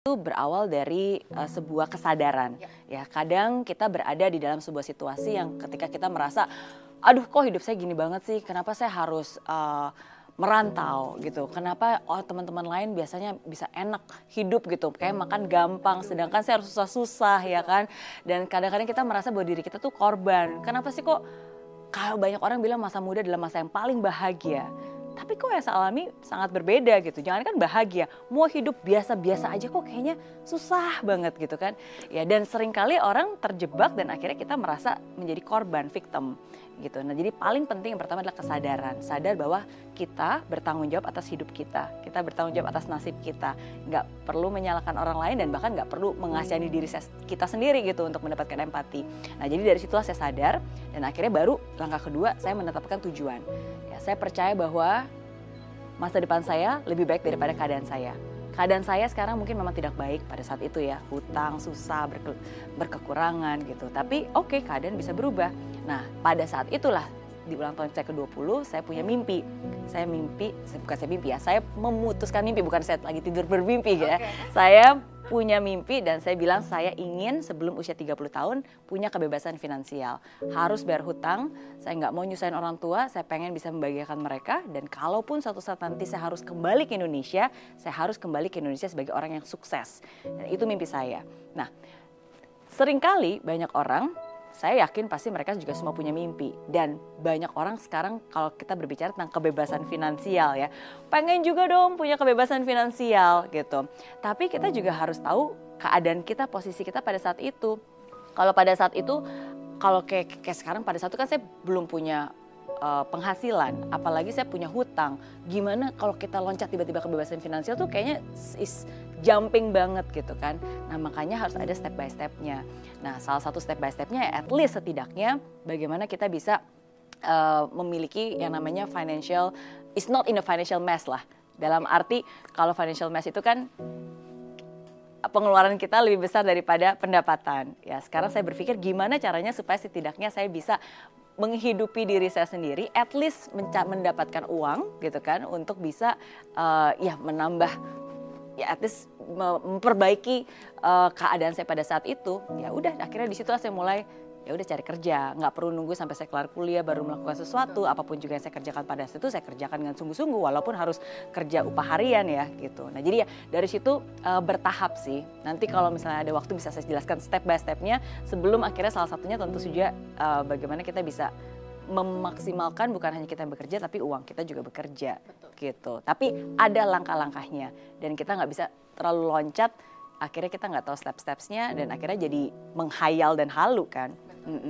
itu berawal dari uh, sebuah kesadaran. Ya. ya, kadang kita berada di dalam sebuah situasi yang ketika kita merasa, aduh kok hidup saya gini banget sih, kenapa saya harus uh, merantau gitu. Kenapa oh teman-teman lain biasanya bisa enak hidup gitu, kayak makan gampang, sedangkan saya harus susah-susah ya kan. Dan kadang-kadang kita merasa bahwa diri kita tuh korban. Kenapa sih kok kalau banyak orang bilang masa muda adalah masa yang paling bahagia tapi kok yang saya alami sangat berbeda gitu. Jangan kan bahagia, mau hidup biasa-biasa aja kok kayaknya susah banget gitu kan. Ya dan sering kali orang terjebak dan akhirnya kita merasa menjadi korban, victim gitu. Nah jadi paling penting yang pertama adalah kesadaran. Sadar bahwa kita bertanggung jawab atas hidup kita. Kita bertanggung jawab atas nasib kita. Nggak perlu menyalahkan orang lain dan bahkan nggak perlu mengasihani diri kita sendiri gitu untuk mendapatkan empati. Nah jadi dari situlah saya sadar dan akhirnya baru langkah kedua saya menetapkan tujuan saya percaya bahwa masa depan saya lebih baik daripada keadaan saya. Keadaan saya sekarang mungkin memang tidak baik pada saat itu ya, hutang, susah, berke, berkekurangan gitu. Tapi oke, okay, keadaan bisa berubah. Nah, pada saat itulah di ulang tahun saya ke-20 saya punya mimpi. Saya mimpi, bukan saya mimpi ya, saya memutuskan mimpi bukan saya lagi tidur bermimpi ya. Saya punya mimpi dan saya bilang saya ingin sebelum usia 30 tahun punya kebebasan finansial. Harus bayar hutang, saya nggak mau nyusahin orang tua, saya pengen bisa membahagiakan mereka dan kalaupun suatu saat nanti saya harus kembali ke Indonesia, saya harus kembali ke Indonesia sebagai orang yang sukses. Dan itu mimpi saya. Nah, sering kali banyak orang saya yakin pasti mereka juga semua punya mimpi. Dan banyak orang sekarang kalau kita berbicara tentang kebebasan finansial ya pengen juga dong punya kebebasan finansial gitu. Tapi kita juga harus tahu keadaan kita posisi kita pada saat itu. Kalau pada saat itu kalau kayak, kayak sekarang pada saat itu kan saya belum punya uh, penghasilan, apalagi saya punya hutang. Gimana kalau kita loncat tiba-tiba kebebasan finansial tuh kayaknya is jumping banget gitu kan. Nah makanya harus ada step by stepnya. Nah salah satu step by stepnya at least setidaknya bagaimana kita bisa uh, memiliki yang namanya financial, is not in a financial mess lah. Dalam arti kalau financial mess itu kan pengeluaran kita lebih besar daripada pendapatan. Ya, sekarang saya berpikir gimana caranya supaya setidaknya saya bisa menghidupi diri saya sendiri, at least mendapatkan uang gitu kan untuk bisa uh, ya menambah ya at least memperbaiki uh, keadaan saya pada saat itu. Ya udah akhirnya di situ saya mulai ya udah cari kerja. Nggak perlu nunggu sampai saya kelar kuliah baru melakukan sesuatu. Apa pun juga yang saya kerjakan pada saat itu saya kerjakan dengan sungguh-sungguh walaupun harus kerja upah harian ya gitu. Nah jadi ya dari situ uh, bertahap sih. Nanti kalau misalnya ada waktu bisa saya jelaskan step by stepnya sebelum akhirnya salah satunya tentu saja uh, bagaimana kita bisa memaksimalkan bukan hanya kita yang bekerja tapi uang kita juga bekerja Betul. gitu. Tapi ada langkah-langkahnya dan kita nggak bisa terlalu loncat. Akhirnya kita nggak tahu step-stepsnya dan akhirnya jadi menghayal dan halu kan Mm